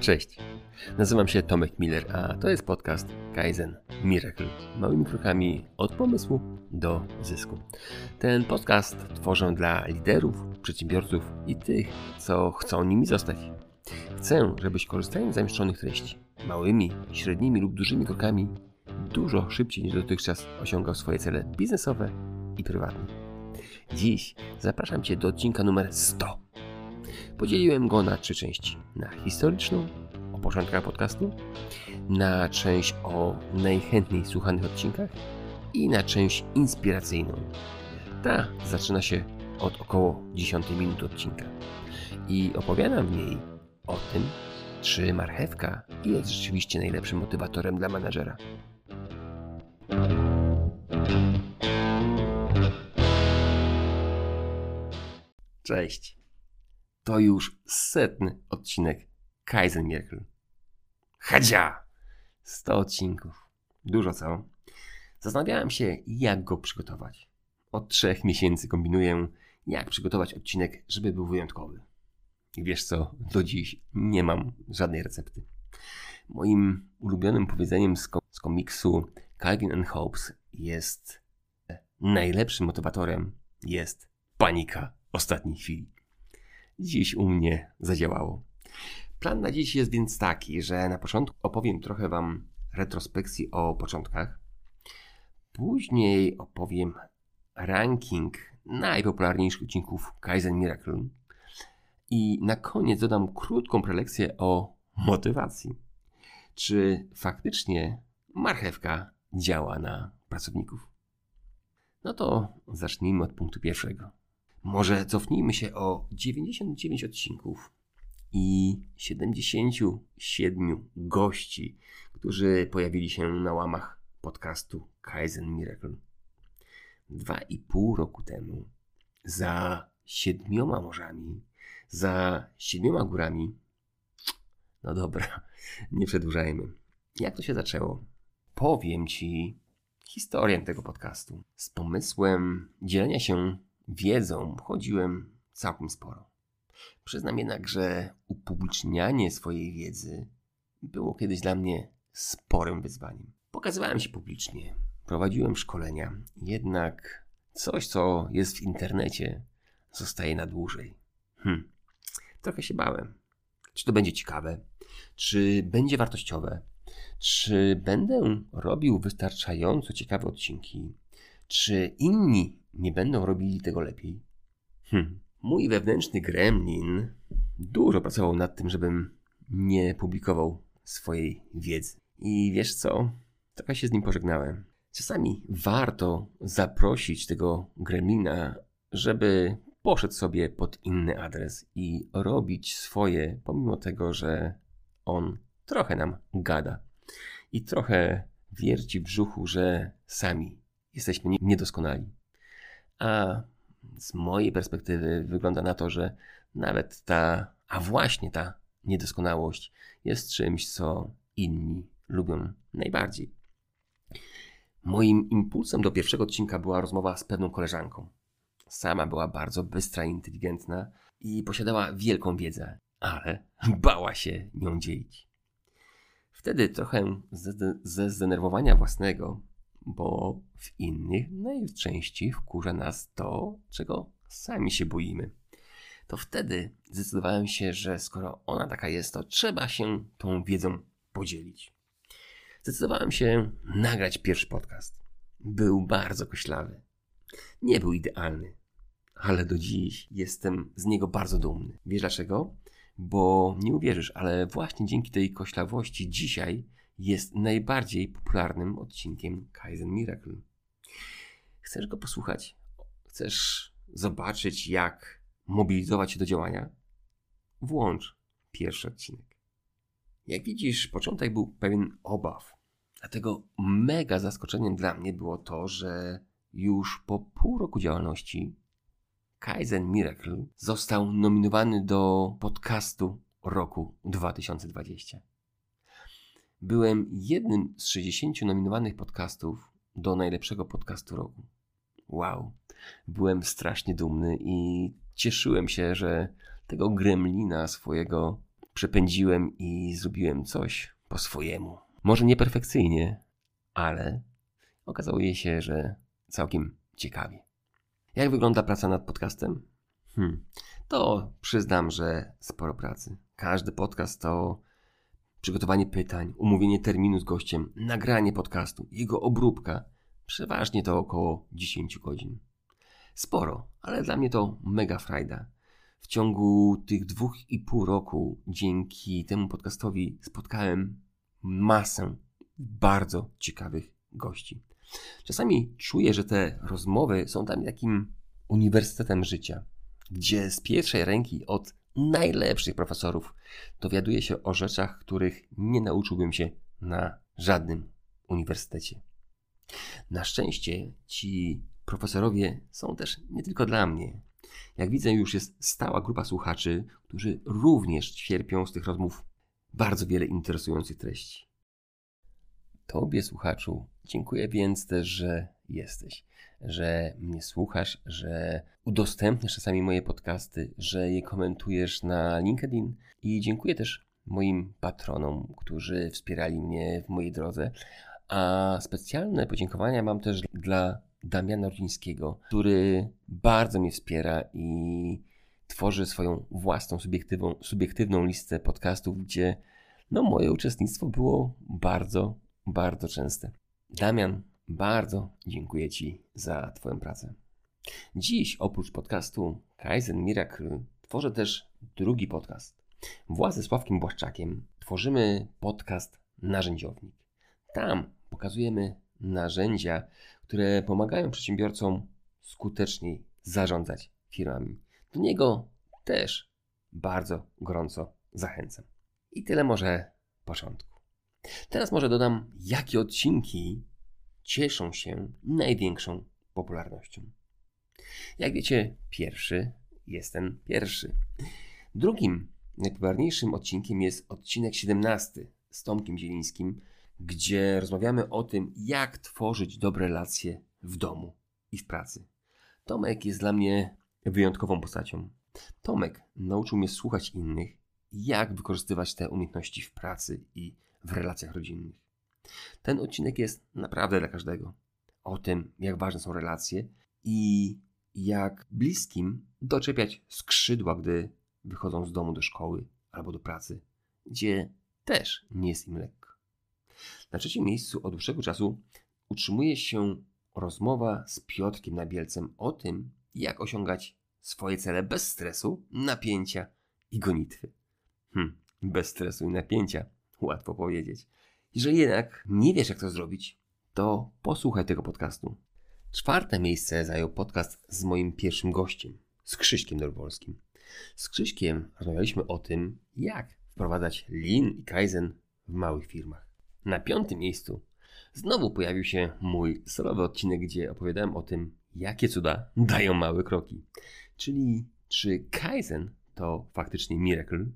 Cześć. Nazywam się Tomek Miller, a to jest podcast Kaizen Miracle. Małymi krokami od pomysłu do zysku. Ten podcast tworzę dla liderów, przedsiębiorców i tych, co chcą nimi zostać. Chcę, żebyś korzystając z zamieszczonych treści, małymi, średnimi lub dużymi krokami, dużo szybciej niż dotychczas osiągał swoje cele biznesowe i prywatne. Dziś zapraszam Cię do odcinka numer 100 Podzieliłem go na trzy części. Na historyczną, o początkach podcastu, na część o najchętniej słuchanych odcinkach i na część inspiracyjną. Ta zaczyna się od około 10 minut odcinka. I opowiadam w niej o tym, czy marchewka jest rzeczywiście najlepszym motywatorem dla menadżera. Cześć to już setny odcinek Kaizen Miracle. Hadzia! 100 odcinków. Dużo co? Zastanawiałem się, jak go przygotować. Od trzech miesięcy kombinuję, jak przygotować odcinek, żeby był wyjątkowy. I wiesz co, do dziś nie mam żadnej recepty. Moim ulubionym powiedzeniem z, kom z komiksu Calvin and Hobbes jest najlepszym motywatorem jest panika ostatniej chwili dziś u mnie zadziałało. Plan na dziś jest więc taki, że na początku opowiem trochę Wam retrospekcji o początkach. Później opowiem ranking najpopularniejszych odcinków Kaizen Miracle. I na koniec dodam krótką prelekcję o motywacji. Czy faktycznie marchewka działa na pracowników? No to zacznijmy od punktu pierwszego. Może cofnijmy się o 99 odcinków i 77 gości, którzy pojawili się na łamach podcastu Kaizen Miracle. Dwa i pół roku temu, za siedmioma morzami, za siedmioma górami. No dobra, nie przedłużajmy. Jak to się zaczęło? Powiem Ci historię tego podcastu z pomysłem dzielenia się wiedzą chodziłem całkiem sporo. Przyznam jednak, że upublicznianie swojej wiedzy było kiedyś dla mnie sporym wyzwaniem. Pokazywałem się publicznie, prowadziłem szkolenia, jednak coś, co jest w internecie, zostaje na dłużej. Hm, trochę się bałem. Czy to będzie ciekawe? Czy będzie wartościowe? Czy będę robił wystarczająco ciekawe odcinki? Czy inni nie będą robili tego lepiej? Hm. Mój wewnętrzny gremlin dużo pracował nad tym, żebym nie publikował swojej wiedzy. I wiesz co? Trochę się z nim pożegnałem. Czasami warto zaprosić tego gremlina, żeby poszedł sobie pod inny adres i robić swoje, pomimo tego, że on trochę nam gada i trochę wierci w brzuchu, że sami jesteśmy niedoskonali. A z mojej perspektywy wygląda na to, że nawet ta, a właśnie ta niedoskonałość jest czymś, co inni lubią najbardziej. Moim impulsem do pierwszego odcinka była rozmowa z pewną koleżanką. Sama była bardzo bystra i inteligentna i posiadała wielką wiedzę, ale bała się nią dzielić. Wtedy trochę ze, ze zdenerwowania własnego bo w innych najczęściej wkurza nas to, czego sami się boimy. To wtedy zdecydowałem się, że skoro ona taka jest, to trzeba się tą wiedzą podzielić. Zdecydowałem się nagrać pierwszy podcast. Był bardzo koślawy. Nie był idealny, ale do dziś jestem z niego bardzo dumny. Wiesz dlaczego? Bo nie uwierzysz, ale właśnie dzięki tej koślawości dzisiaj jest najbardziej popularnym odcinkiem Kaizen Miracle. Chcesz go posłuchać? Chcesz zobaczyć, jak mobilizować się do działania? Włącz pierwszy odcinek. Jak widzisz, początek był pełen obaw. Dlatego mega zaskoczeniem dla mnie było to, że już po pół roku działalności Kaizen Miracle został nominowany do podcastu roku 2020. Byłem jednym z 60 nominowanych podcastów do najlepszego podcastu roku. Wow, byłem strasznie dumny i cieszyłem się, że tego gremlina swojego przepędziłem i zrobiłem coś po swojemu. Może nie perfekcyjnie, ale okazało się, że całkiem ciekawie. Jak wygląda praca nad podcastem? Hmm, to przyznam, że sporo pracy. Każdy podcast to przygotowanie pytań, umówienie terminu z gościem, nagranie podcastu, jego obróbka. Przeważnie to około 10 godzin. Sporo, ale dla mnie to mega frajda. W ciągu tych dwóch i pół roku dzięki temu podcastowi spotkałem masę bardzo ciekawych gości. Czasami czuję, że te rozmowy są tam takim uniwersytetem życia, gdzie z pierwszej ręki od najlepszych profesorów dowiaduję się o rzeczach, których nie nauczyłbym się na żadnym uniwersytecie. Na szczęście ci profesorowie są też nie tylko dla mnie. Jak widzę, już jest stała grupa słuchaczy, którzy również cierpią z tych rozmów bardzo wiele interesujących treści. Tobie, słuchaczu, dziękuję więc też, że jesteś, że mnie słuchasz, że udostępniasz czasami moje podcasty, że je komentujesz na LinkedIn i dziękuję też moim patronom, którzy wspierali mnie w mojej drodze. A specjalne podziękowania mam też dla Damiana Rudzińskiego, który bardzo mnie wspiera i tworzy swoją własną subiektywną, subiektywną listę podcastów, gdzie no, moje uczestnictwo było bardzo, bardzo częste. Damian, bardzo dziękuję Ci za Twoją pracę. Dziś oprócz podcastu Kaizen Miracle tworzę też drugi podcast. Wraz ze Sławkiem Błaszczakiem tworzymy podcast Narzędziownik. Tam pokazujemy narzędzia, które pomagają przedsiębiorcom skuteczniej zarządzać firmami. Do niego też bardzo gorąco zachęcam. I tyle może początku. Teraz może dodam, jakie odcinki cieszą się największą popularnością. Jak wiecie, pierwszy jest ten pierwszy. Drugim najpopularniejszym odcinkiem jest odcinek 17 z Tomkiem Zielińskim, gdzie rozmawiamy o tym, jak tworzyć dobre relacje w domu i w pracy. Tomek jest dla mnie wyjątkową postacią. Tomek nauczył mnie słuchać innych, jak wykorzystywać te umiejętności w pracy i w relacjach rodzinnych. Ten odcinek jest naprawdę dla każdego. O tym, jak ważne są relacje i jak bliskim doczepiać skrzydła, gdy wychodzą z domu do szkoły albo do pracy, gdzie też nie jest im lekko. Na trzecim miejscu od dłuższego czasu utrzymuje się rozmowa z Piotrkiem Nabielcem o tym, jak osiągać swoje cele bez stresu, napięcia i gonitwy. Hm, bez stresu i napięcia, łatwo powiedzieć. Jeżeli jednak nie wiesz, jak to zrobić, to posłuchaj tego podcastu. Czwarte miejsce zajął podcast z moim pierwszym gościem, z Krzyśkiem Dorbolskim. Z Krzyśkiem rozmawialiśmy o tym, jak wprowadzać Lean i Kaizen w małych firmach. Na piątym miejscu znowu pojawił się mój solowy odcinek, gdzie opowiadałem o tym, jakie cuda dają małe kroki. Czyli czy Kaizen to faktycznie miracle?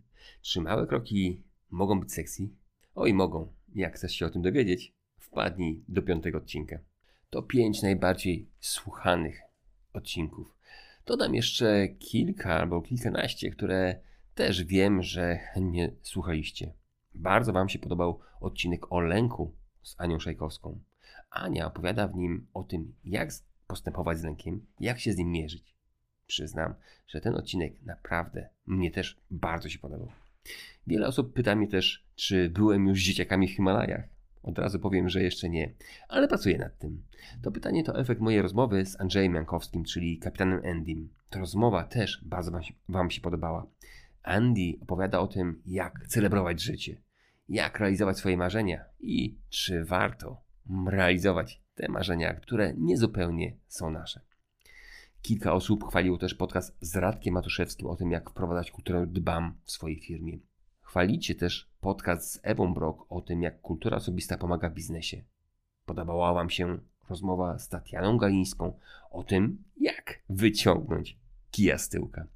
Czy małe kroki mogą być sexy? Oj, mogą. Jak chcesz się o tym dowiedzieć, wpadnij do piątego odcinka. To pięć najbardziej słuchanych odcinków. Dodam jeszcze kilka albo kilkanaście, które też wiem, że chętnie słuchaliście. Bardzo Wam się podobał odcinek o lęku z Anią Szajkowską. Ania opowiada w nim o tym, jak postępować z lękiem, jak się z nim mierzyć. Przyznam, że ten odcinek naprawdę mnie też bardzo się podobał. Wiele osób pyta mnie też, czy byłem już dzieciakami w Himalajach. Od razu powiem, że jeszcze nie, ale pracuję nad tym. To pytanie to efekt mojej rozmowy z Andrzejem Jankowskim, czyli kapitanem Endym. Ta rozmowa też bardzo wam się, wam się podobała. Andy opowiada o tym, jak celebrować życie, jak realizować swoje marzenia i czy warto realizować te marzenia, które niezupełnie są nasze. Kilka osób chwaliło też podcast z Radkiem Matuszewskim o tym, jak wprowadzać kulturę dbam w swojej firmie. Chwalicie też podcast z Ewą Brok o tym, jak kultura osobista pomaga w biznesie. Podobała Wam się rozmowa z Tatianą Galińską o tym, jak wyciągnąć kija z tyłka.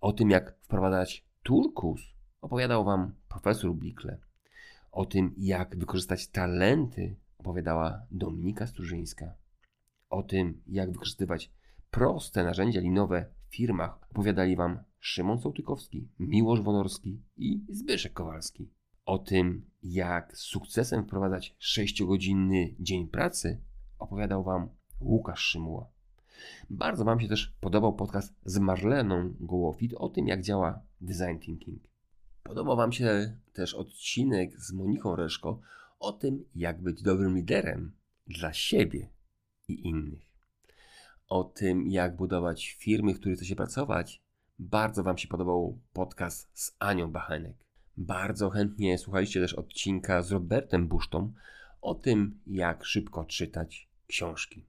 O tym, jak wprowadzać turkus, opowiadał Wam profesor Blikle. O tym, jak wykorzystać talenty, opowiadała Dominika Strużyńska. O tym, jak wykorzystywać proste narzędzia linowe w firmach, opowiadali Wam Szymon Sołtykowski, Miłosz Wonorski i Zbyszek Kowalski. O tym, jak z sukcesem wprowadzać 6-godzinny dzień pracy, opowiadał Wam Łukasz Szymuła. Bardzo Wam się też podobał podcast z Marleną Gołofit o tym, jak działa design thinking. Podobał Wam się też odcinek z Moniką Reszko o tym, jak być dobrym liderem dla siebie i innych. O tym, jak budować firmy, w których chce się pracować. Bardzo Wam się podobał podcast z Anią Bachenek. Bardzo chętnie słuchaliście też odcinka z Robertem Busztą o tym, jak szybko czytać książki.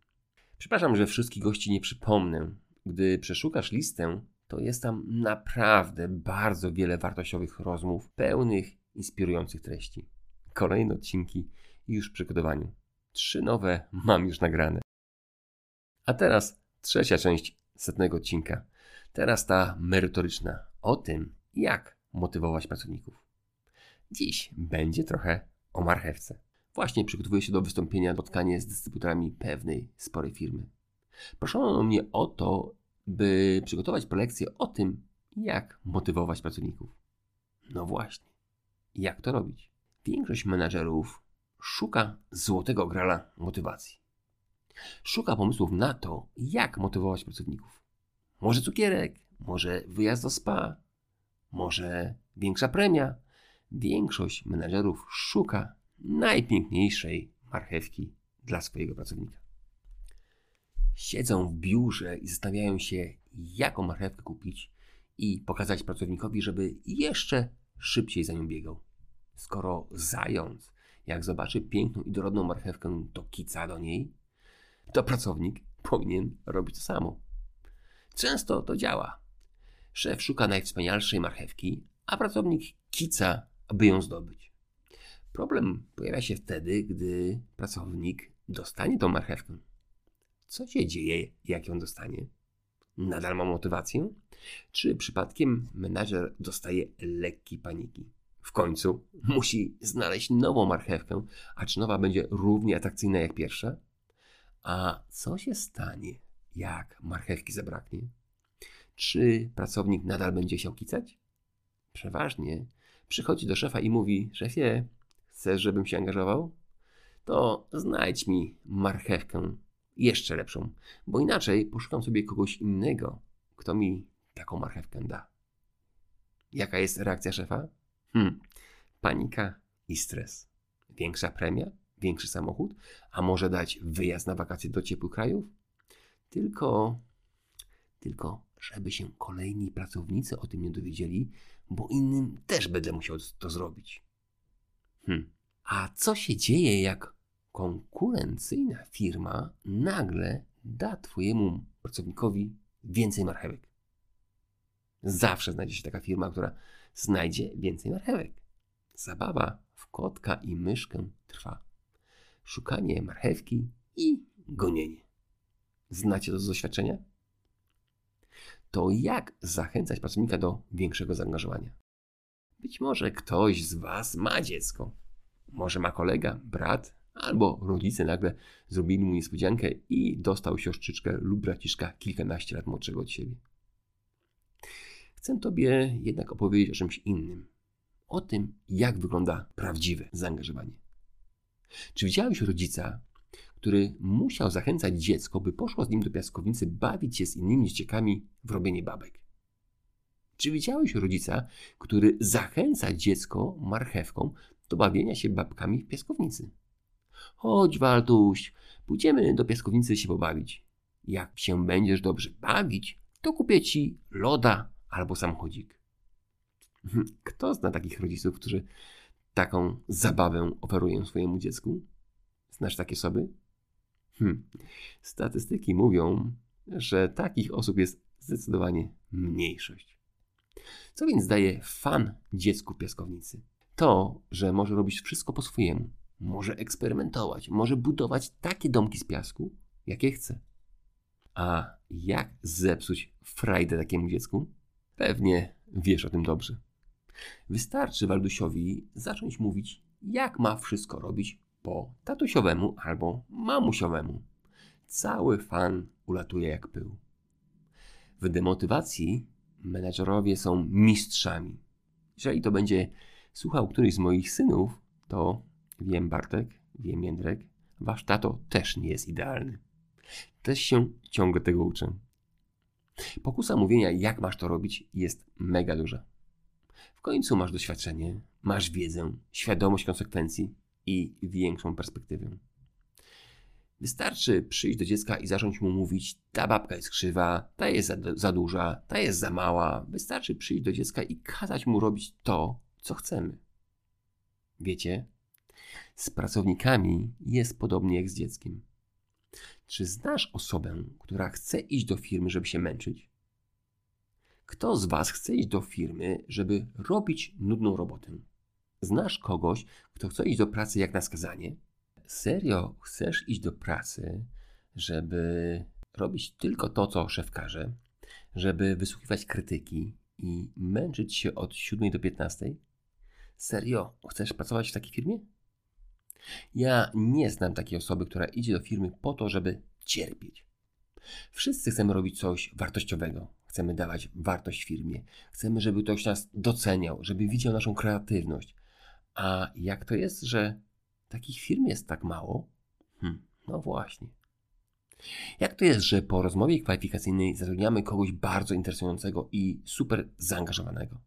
Przepraszam, że wszystkich gości nie przypomnę. Gdy przeszukasz listę, to jest tam naprawdę bardzo wiele wartościowych rozmów, pełnych inspirujących treści. Kolejne odcinki już w przygotowaniu. Trzy nowe mam już nagrane. A teraz trzecia część setnego odcinka. Teraz ta merytoryczna o tym, jak motywować pracowników. Dziś będzie trochę o marchewce. Właśnie przygotowuję się do wystąpienia spotkanie z dystrybutorami pewnej sporej firmy. Proszono mnie o to, by przygotować prelekcję o tym, jak motywować pracowników. No właśnie, jak to robić? Większość menadżerów szuka złotego grala motywacji. Szuka pomysłów na to, jak motywować pracowników. Może cukierek, może wyjazd do spa, może większa premia. Większość menadżerów szuka najpiękniejszej marchewki dla swojego pracownika. Siedzą w biurze i zastanawiają się, jaką marchewkę kupić i pokazać pracownikowi, żeby jeszcze szybciej za nią biegał. Skoro zając, jak zobaczy piękną i dorodną marchewkę, to kica do niej, to pracownik powinien robić to samo. Często to działa. Szef szuka najwspanialszej marchewki, a pracownik kica, aby ją zdobyć. Problem pojawia się wtedy, gdy pracownik dostanie tą marchewkę. Co się dzieje, jak ją dostanie? Nadal ma motywację? Czy przypadkiem menadżer dostaje lekki paniki? W końcu musi znaleźć nową marchewkę, a czy nowa będzie równie atrakcyjna jak pierwsza? A co się stanie, jak marchewki zabraknie? Czy pracownik nadal będzie chciał kicać? Przeważnie przychodzi do szefa i mówi: Szefie, chcesz, żebym się angażował? To znajdź mi marchewkę jeszcze lepszą, bo inaczej poszukam sobie kogoś innego, kto mi taką marchewkę da. Jaka jest reakcja szefa? Hmm, panika i stres. Większa premia, większy samochód, a może dać wyjazd na wakacje do ciepłych krajów? Tylko, tylko, żeby się kolejni pracownicy o tym nie dowiedzieli, bo innym też będę musiał to zrobić. Hmm. A co się dzieje, jak konkurencyjna firma nagle da Twojemu pracownikowi więcej marchewek? Zawsze znajdzie się taka firma, która znajdzie więcej marchewek. Zabawa w kotka i myszkę trwa. Szukanie marchewki i gonienie. Znacie to z doświadczenia? To jak zachęcać pracownika do większego zaangażowania? Być może ktoś z Was ma dziecko. Może ma kolega, brat, albo rodzice nagle zrobili mu niespodziankę i dostał siostrzyczkę lub braciszka kilkanaście lat młodszego od siebie. Chcę Tobie jednak opowiedzieć o czymś innym. O tym, jak wygląda prawdziwe zaangażowanie. Czy widziałeś rodzica, który musiał zachęcać dziecko, by poszło z nim do piaskownicy bawić się z innymi dzieciakami w robienie babek? Czy widziałeś rodzica, który zachęca dziecko marchewką do bawienia się babkami w piaskownicy? Chodź, Waltuś, pójdziemy do piaskownicy się pobawić. Jak się będziesz dobrze bawić, to kupię ci loda albo samochodzik. Kto zna takich rodziców, którzy taką zabawę oferują swojemu dziecku? Znasz takie osoby? Hm. Statystyki mówią, że takich osób jest zdecydowanie mniejszość. Co więc daje fan dziecku piaskownicy? To, że może robić wszystko po swojemu, może eksperymentować, może budować takie domki z piasku, jakie chce. A jak zepsuć frajdę takiemu dziecku? Pewnie wiesz o tym dobrze. Wystarczy Waldusiowi zacząć mówić, jak ma wszystko robić po tatusiowemu albo mamusiowemu. Cały fan ulatuje jak pył. W demotywacji menedżerowie są mistrzami. Jeżeli to będzie słuchał któryś z moich synów, to wiem Bartek, wiem Jędrek, wasz tato też nie jest idealny. Też się ciągle tego uczę. Pokusa mówienia, jak masz to robić, jest mega duża. W końcu masz doświadczenie, masz wiedzę, świadomość konsekwencji i większą perspektywę. Wystarczy przyjść do dziecka i zacząć mu mówić: ta babka jest krzywa, ta jest za, za, duża, ta jest za mała. Wystarczy przyjść do dziecka i kazać mu robić to, co chcemy. Wiecie, z pracownikami jest podobnie jak z dzieckiem. Czy znasz osobę, która chce iść do firmy, żeby się męczyć? Kto z Was chce iść do firmy, żeby robić nudną robotę? Znasz kogoś, kto chce iść do pracy jak na skazanie? Serio chcesz iść do pracy, żeby robić tylko to, co szef każe, żeby wysłuchiwać krytyki i męczyć się od 7 do 15? Serio chcesz pracować w takiej firmie? Ja nie znam takiej osoby, która idzie do firmy po to, żeby cierpieć. Wszyscy chcemy robić coś wartościowego. Chcemy dawać wartość firmie. Chcemy, żeby ktoś nas doceniał, żeby widział naszą kreatywność. A jak to jest, że takich firm jest tak mało? Hm, no właśnie. Jak to jest, że po rozmowie kwalifikacyjnej zatrudniamy kogoś bardzo interesującego i super zaangażowanego?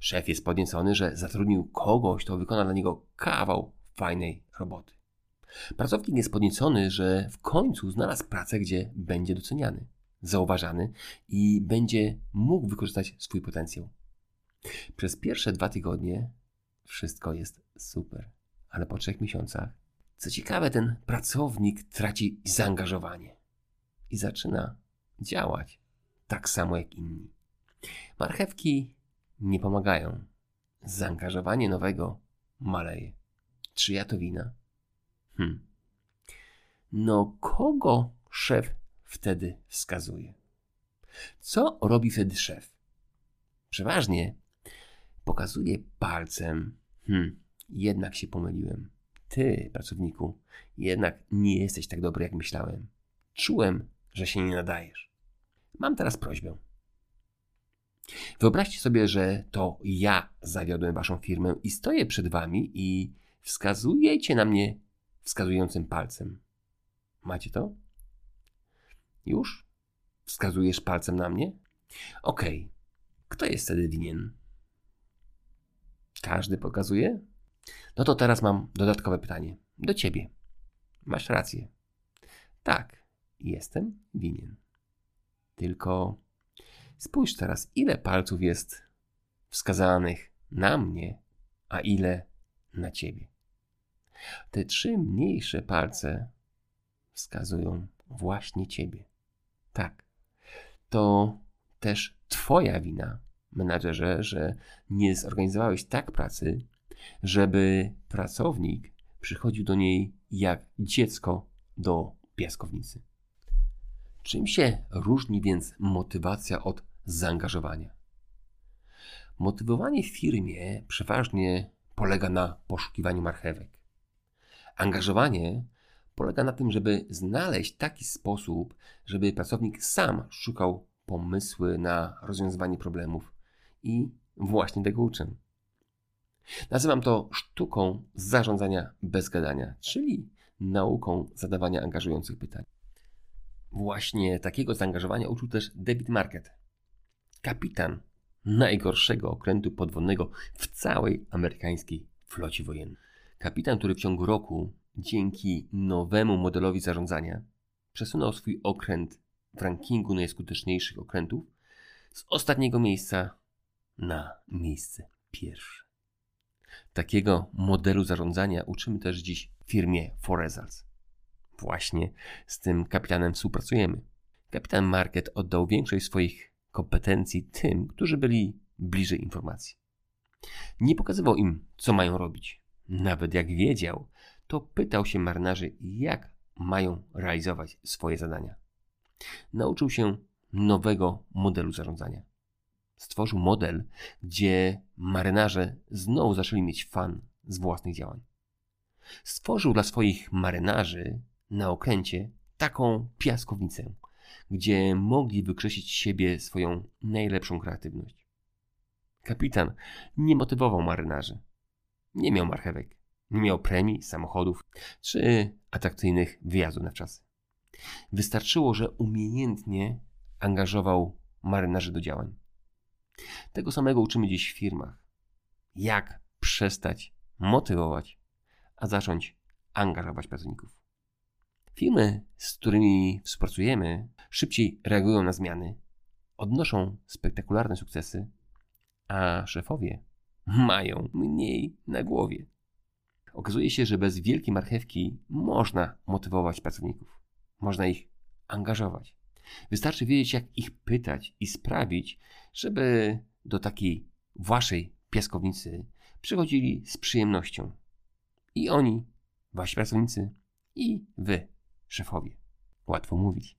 Szef jest podniecony, że zatrudnił kogoś, kto wykona dla niego kawał fajnej roboty. Pracownik jest podniecony, że w końcu znalazł pracę, gdzie będzie doceniany, zauważany i będzie mógł wykorzystać swój potencjał. Przez pierwsze dwa tygodnie wszystko jest super, ale po trzech miesiącach, co ciekawe, ten pracownik traci zaangażowanie i zaczyna działać tak samo jak inni. Marchewki nie pomagają. Zaangażowanie nowego maleje. Czy ja to wina? Hmm. No, kogo szef wtedy wskazuje? Co robi wtedy szef? Przeważnie pokazuje palcem. Hmm, jednak się pomyliłem. Ty, pracowniku, jednak nie jesteś tak dobry, jak myślałem. Czułem, że się nie nadajesz. Mam teraz prośbę. Wyobraźcie sobie, że to ja zawiodłem waszą firmę i stoję przed wami i wskazujecie na mnie wskazującym palcem. Macie to? Już? Wskazujesz palcem na mnie? Okej. Okay. Kto jest wtedy winien? Każdy pokazuje? No to teraz mam dodatkowe pytanie. Do ciebie. Masz rację. Tak, jestem winien. Tylko spójrz teraz, ile palców jest wskazanych na mnie, a ile na ciebie. Te trzy mniejsze palce wskazują właśnie ciebie. Tak, to też Twoja wina, menadżerze, że nie zorganizowałeś tak pracy, żeby pracownik przychodził do niej jak dziecko do piaskownicy. Czym się różni więc motywacja od zaangażowania? Motywowanie w firmie przeważnie polega na poszukiwaniu marchewek. Angażowanie polega na tym, żeby znaleźć taki sposób, żeby pracownik sam szukał pomysły na rozwiązywanie problemów i właśnie tego uczę. Nazywam to sztuką zarządzania bez gadania, czyli nauką zadawania angażujących pytań. Właśnie takiego zaangażowania uczył też David Market, kapitan najgorszego okrętu podwodnego w całej amerykańskiej flocie wojennej. Kapitan, który w ciągu roku, dzięki nowemu modelowi zarządzania, przesunął swój okręt w rankingu najskuteczniejszych okrętów z ostatniego miejsca na miejsce pierwsze. Takiego modelu zarządzania uczymy też dziś w firmie Foresalz. Właśnie z tym kapitanem współpracujemy. Kapitan Market oddał większość swoich kompetencji tym, którzy byli bliżej informacji. Nie pokazywał im, co mają robić. Nawet jak wiedział, to pytał się marynarzy, jak mają realizować swoje zadania. Nauczył się nowego modelu zarządzania. Stworzył model, gdzie marynarze znowu zaczęli mieć fan z własnych działań. Stworzył dla swoich marynarzy na okręcie taką piaskownicę, gdzie mogli wykrzesić siebie swoją najlepszą kreatywność. Kapitan nie motywował marynarzy. Nie miał marchewek, nie miał premii, samochodów czy atrakcyjnych wyjazdów na wczasy. Wystarczyło, że umiejętnie angażował marynarzy do działań. Tego samego uczymy dziś w firmach. Jak przestać motywować, a zacząć angażować pracowników. Firmy, z którymi współpracujemy, szybciej reagują na zmiany, odnoszą spektakularne sukcesy, a szefowie mają mniej na głowie. Okazuje się, że bez wielkiej marchewki można motywować pracowników, można ich angażować. Wystarczy wiedzieć, jak ich pytać i sprawić, żeby do takiej waszej piaskownicy przychodzili z przyjemnością. I oni, wasi pracownicy, i wy, szefowie. Łatwo mówić.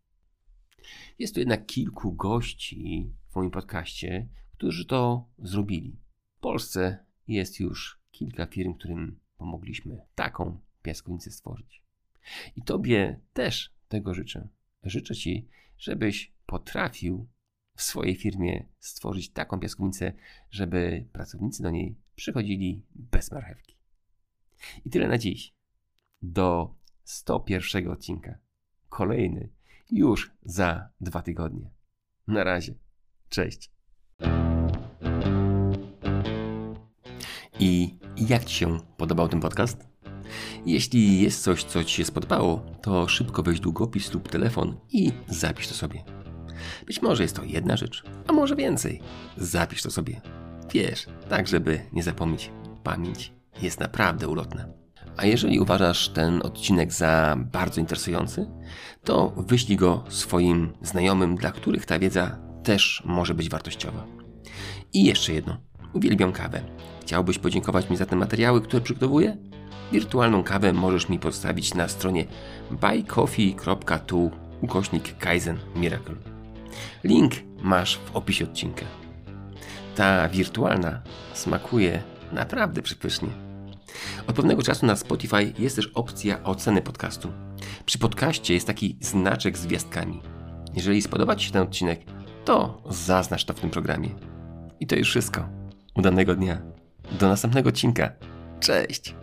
Jest tu jednak kilku gości w moim podcaście, którzy to zrobili. W Polsce jest już kilka firm, którym pomogliśmy taką piaskownicę stworzyć. I Tobie też tego życzę. Życzę Ci, żebyś potrafił w swojej firmie stworzyć taką piaskownicę, żeby pracownicy do niej przychodzili bez marchewki. I tyle na dziś. Do 101 odcinka. Kolejny już za dwa tygodnie. Na razie. Cześć. I jak Ci się podobał ten podcast? Jeśli jest coś, co Ci się spodobało, to szybko weź długopis lub telefon i zapisz to sobie. Być może jest to jedna rzecz, a może więcej. Zapisz to sobie. Wiesz, tak żeby nie zapomnieć. Pamięć jest naprawdę ulotna. A jeżeli uważasz ten odcinek za bardzo interesujący, to wyślij go swoim znajomym, dla których ta wiedza też może być wartościowa. I jeszcze jedno. Uwielbiam kawę. Chciałbyś podziękować mi za te materiały, które przygotowuję? Wirtualną kawę możesz mi podstawić na stronie buycoffee.tu ukośnik Kaizen Miracle. Link masz w opisie odcinka. Ta wirtualna smakuje naprawdę przepysznie. Od pewnego czasu na Spotify jest też opcja oceny podcastu. Przy podcaście jest taki znaczek z gwiazdkami. Jeżeli spodoba Ci się ten odcinek, to zaznacz to w tym programie. I to już wszystko. Udanego dnia. Do następnego odcinka. Cześć!